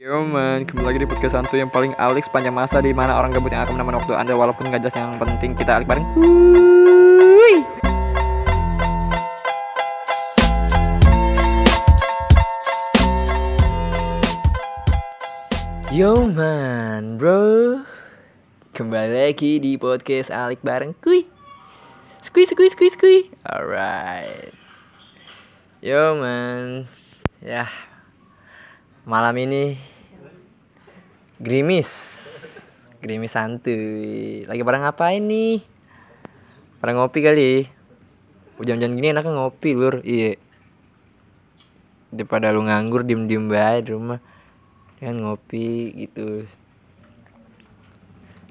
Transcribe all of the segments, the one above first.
Yo man, kembali lagi di podcast santu yang paling alik sepanjang masa di mana orang gabut yang akan menemani waktu anda walaupun gak jelas yang penting kita alik bareng. Wuih. Yo man, bro, kembali lagi di podcast alik bareng kuy. Skui skui skui skui. Alright. Yo man, ya malam ini gerimis gerimis santuy. Lagi pada ngapain nih? Pada ngopi kali. Hujan-hujan gini enaknya ngopi lur. Iya. Daripada lu nganggur diem-diem baik di rumah. Kan ngopi gitu.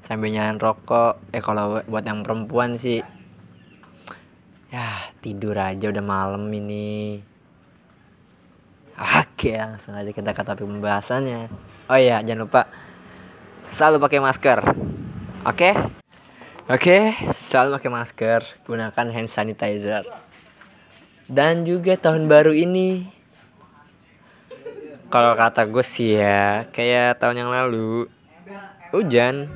Sambil nyalain rokok. Eh kalau buat yang perempuan sih. Ya tidur aja udah malam ini. Oke, langsung aja kita ke topik pembahasannya. Oh iya, jangan lupa selalu pakai masker. Oke? Oke, selalu pakai masker, gunakan hand sanitizer. Dan juga tahun baru ini kalau kata gue sih ya, kayak tahun yang lalu hujan.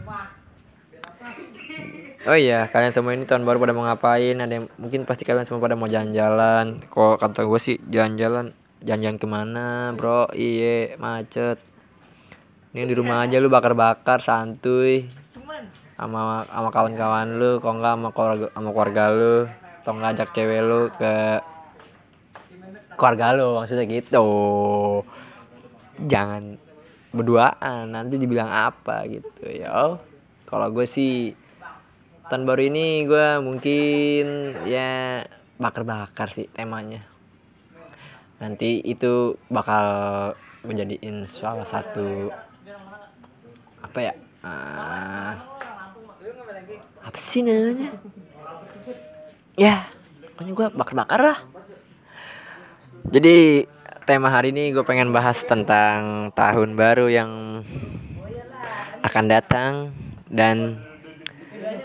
Oh iya, kalian semua ini tahun baru pada mau ngapain? Ada yang mungkin pasti kalian semua pada mau jalan-jalan. Kok kata gue sih jalan-jalan janjian ke mana bro iye macet ini di rumah aja lu bakar-bakar santuy. Sama sama kawan-kawan lu kok enggak sama keluarga sama keluarga lu. Atau enggak ajak cewek lu ke keluarga lu maksudnya gitu. Jangan berduaan nanti dibilang apa gitu ya kalau gue sih tahun baru ini gue mungkin ya bakar-bakar sih temanya. Nanti itu bakal menjadiin salah satu apa ya? Uh, apa sih namanya? Ya pokoknya gue bakar-bakar lah. Jadi tema hari ini gue pengen bahas tentang tahun baru yang akan datang dan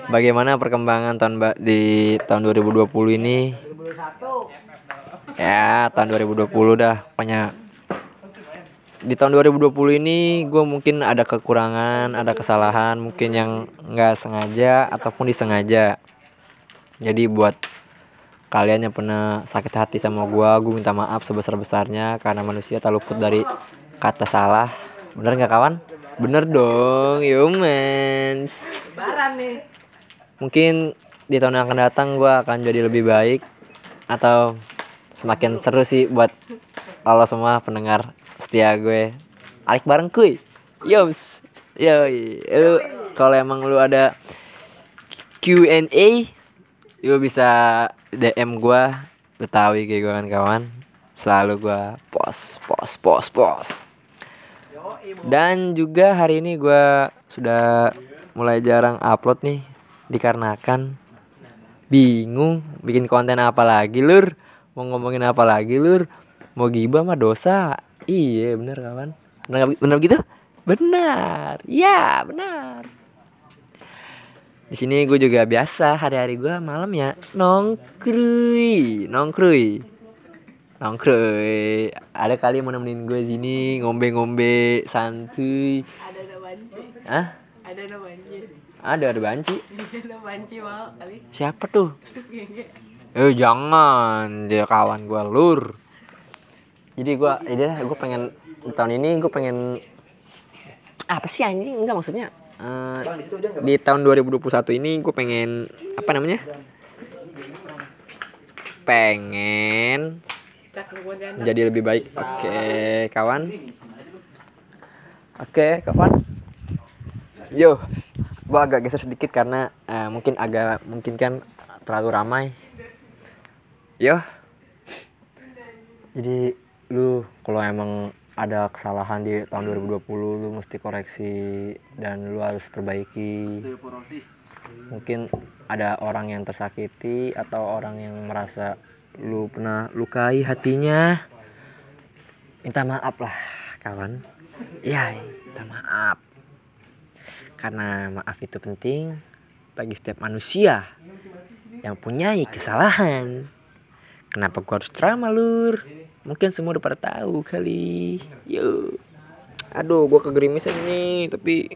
bagaimana perkembangan tahun di tahun 2020 ini. Ya tahun 2020 dah pokoknya di tahun 2020 ini gue mungkin ada kekurangan ada kesalahan mungkin yang nggak sengaja ataupun disengaja. Jadi buat kalian yang pernah sakit hati sama gue gue minta maaf sebesar besarnya karena manusia tak luput dari kata salah. Bener nggak kawan? Bener dong humans. Mungkin di tahun yang akan datang gue akan jadi lebih baik atau semakin seru sih buat lo semua pendengar setia gue. Alik bareng kuy. Yoms yo lu kalau emang lu ada Q&A lu bisa DM gue betawi kayak gue kan kawan. Selalu gue pos pos pos pos dan juga hari ini gue sudah mulai jarang upload nih. Dikarenakan bingung bikin konten apa lagi lur? Mau ngomongin apa lagi lur? Mau gibah mah dosa iya bener kawan bener, bener gitu benar ya benar di sini gue juga biasa hari-hari gue malam ya nongkrui nongkrui. Nongkrui. Ada kali mau nemenin gue sini ngombe-ngombe santuy. Ada ada banci. Ah ada ada banci. Ada ada banci. Ada banci mau kali. Siapa tuh? Eh jangan. Dia kawan gue lur jadi gue jadi gue pengen di tahun ini gue pengen apa sih anjing? Enggak maksudnya? Uh, di tahun 2021 ini gue pengen apa namanya? Pengen jadi lebih baik. Oke kawan. Oke kawan. Yo gue agak geser sedikit karena uh, mungkin agak mungkin kan terlalu ramai. Yo. Jadi lu kalau emang ada kesalahan di tahun 2020 lu mesti koreksi dan lu harus perbaiki. Mungkin ada orang yang tersakiti atau orang yang merasa lu pernah lukai hatinya. Minta maaf lah kawan. Ya minta maaf. Karena maaf itu penting bagi setiap manusia yang punya kesalahan. Kenapa gua harus drama lur? Mungkin semua udah pada tahu kali. Yuk. aduh gue kegerimisan nih tapi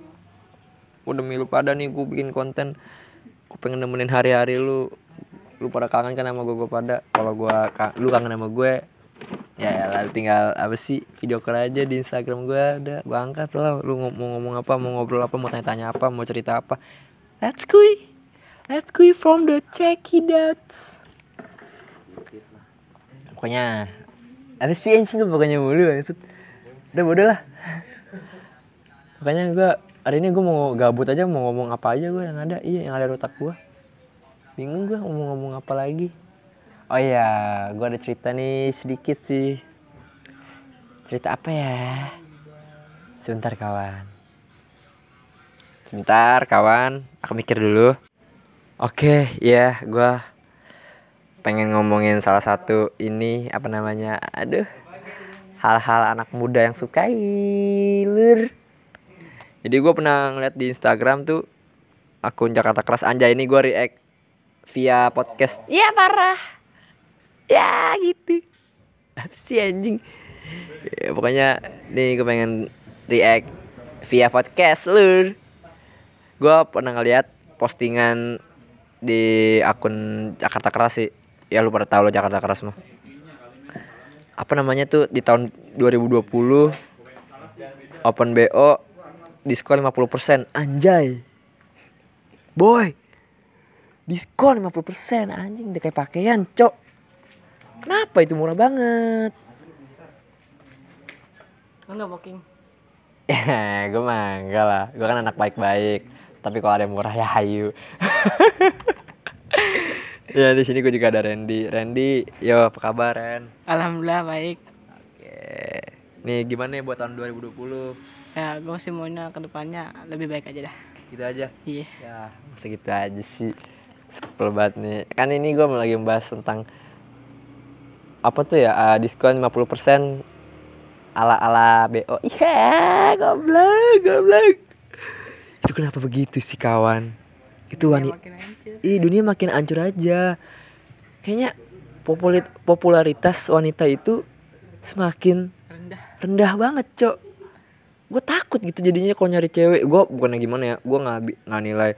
gue demi lu pada nih gue bikin konten. Gue pengen nemenin hari-hari lu. Lu pada kangen kan sama gue gue pada. Kalau gue lu kangen sama gue ya lalu tinggal apa sih video call aja di Instagram gue ada. Gue angkat lah lu mau ngomong apa mau ngobrol apa mau tanya-tanya apa mau cerita apa. Let's go let's go from the check it out. Pokoknya apa sih anjing pokoknya mulu maksud. Udah bodoh lah. Makanya gue hari ini gue mau gabut aja mau ngomong apa aja gue yang ada. Iya yang ada di otak gue bingung gue mau ngomong apa lagi. Oh iya gue ada cerita nih sedikit sih. Cerita apa ya? Sebentar kawan. Sebentar kawan. Aku mikir dulu. Oke ya gue pengen ngomongin salah satu ini apa namanya aduh hal-hal anak muda yang suka lur. Jadi gue pernah ngeliat di Instagram tuh akun Jakarta Keras. Anjay ini gue react via podcast. Ya parah. Ya gitu. Apa sih anjing? Ya, pokoknya nih gue pengen react via podcast lur. Gue pernah ngeliat postingan di akun Jakarta Keras sih ya lu pada tahu lo Jakarta Keras mah. Apa namanya tuh di tahun 2020 open BO diskon 50% anjay. Boy diskon 50% anjing udah kayak pakaian cok. Kenapa itu murah banget? Enggak booking. ya gue mah enggak lah. Gue kan anak baik-baik. Tapi kalau ada yang murah ya hayu ya di sini gue juga ada Randy Randy yo apa kabar Ren Alhamdulillah baik. Oke. Nih gimana ya buat tahun 2020? Ya, gue sih maunya ke depannya lebih baik aja dah. Gitu aja. Iya. Ya, masa gitu aja sih. Sepel banget nih. Kan ini gue lagi membahas tentang apa tuh ya? eh, diskon 50% ala-ala BO. Iya, goblok, goblok. Itu kenapa begitu sih kawan? Itu wanita. Ih dunia makin hancur aja. Kayaknya populit, popularitas wanita itu semakin Rendah. rendah banget cok. Gue takut gitu jadinya kalau nyari cewek. Gue bukannya gimana ya? Gue nggak nggak nilai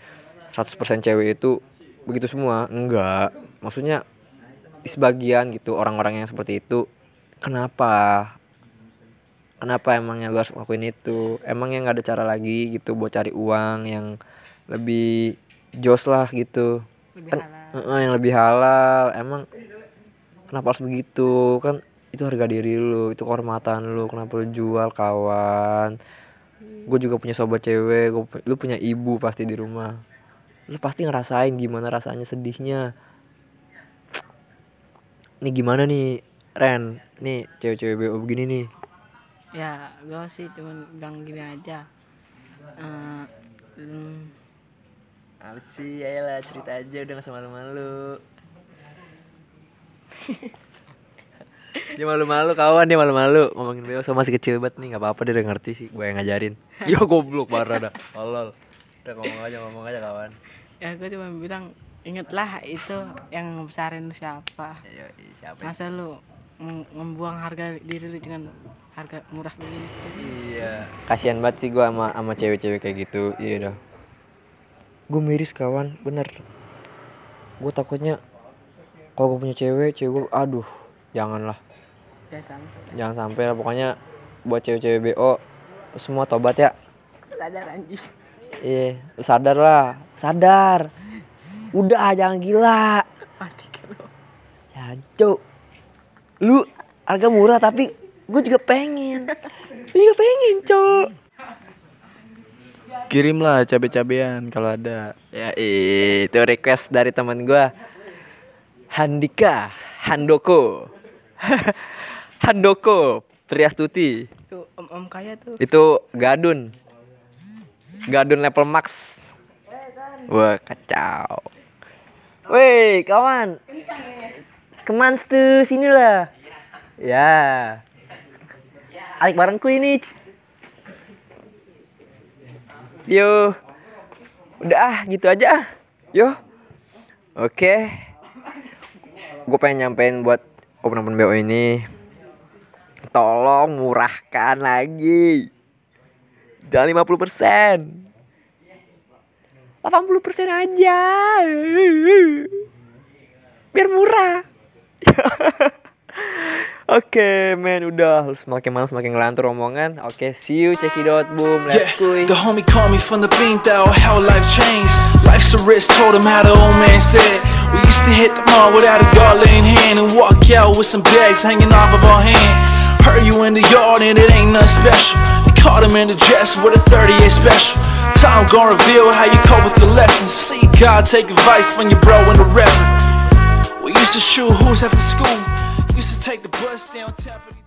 100% cewek itu begitu semua. Enggak Maksudnya sebagian gitu orang-orang yang seperti itu Kenapa? Kenapa emangnya lu harus ngelakuin itu? Emangnya nggak ada cara lagi gitu buat cari uang yang lebih jos lah gitu. Lebih Kan- halal. Heeh, yang lebih halal. Emang kenapa harus begitu? Kan itu harga diri lu itu kehormatan lu. Kenapa lu jual kawan? Gue juga punya sobat cewek gua, lu punya ibu pasti di rumah. Lu pasti ngerasain gimana rasanya sedihnya. Ini gimana nih Ren? Nih cewek-cewek BO begini nih. Ya, gue sih cuman bilang gini aja. Hmm, apa sih ayolah cerita aja udah gak sama malu-malu. Dia malu-malu kawan dia malu-malu. Ngomongin BO sama masih kecil banget nih nggak apa-apa dia udah ngerti sih gue yang ngajarin. Ya goblok parah dah. Tolol. Udah ngomong aja ngomong aja kawan. Ya gue cuma bilang ingatlah itu yang ngebesarin lu siapa. Ayo, siapa ya? Masa lu membuang harga diri lu dengan harga murah begitu. iya. Kasihan banget sih gue sama sama cewek-cewek kayak gitu. Iya dah gue miris kawan. Bener. Gue takutnya kalau gue punya cewek cewek gue aduh janganlah. Jangan jangan sampai lah pokoknya buat cewek-cewek BO semua tobat ya. Sadar anjing. iya sadar lah. Sadar. Udah jangan gila. Mati lu. Jancuk. Lu harga murah tapi gue juga pengen. Gue juga pengen cok Kirimlah cabe-cabean kalau ada. ya itu request dari teman gue Handika Handoko. Handoko Triastuti Tuh om-om kaya tuh. itu Gadun. Gadun level max. Wah kacau. Woi kawan. Kemans tuh sini lah Ya. Alik barengku ini Yo. Udah ah gitu aja ah. Yo. Oke. Gue pengen nyampein buat Open Open BO ini. Tolong murahkan lagi. Jangan 50 persen. 80 persen aja. Biar murah Oke men udah Lu Semakin malam semakin ngelantur omongan Oke okay, see you cekidot boom Yeah, Let's kuy the homie called me from the bean thou how life changed. Life's a risk, told him how the old man said. We used to hit the mall without a dollar in hand and walk out with some bags hanging off of our hand. Heard you in the yard and it ain't nothing special. They caught him in the dress with a 38 special. Time gonna reveal how you cope with your lessons. See God take advice from your bro and the reverend. We used to shoot hoops after school. Take the bus downtown for the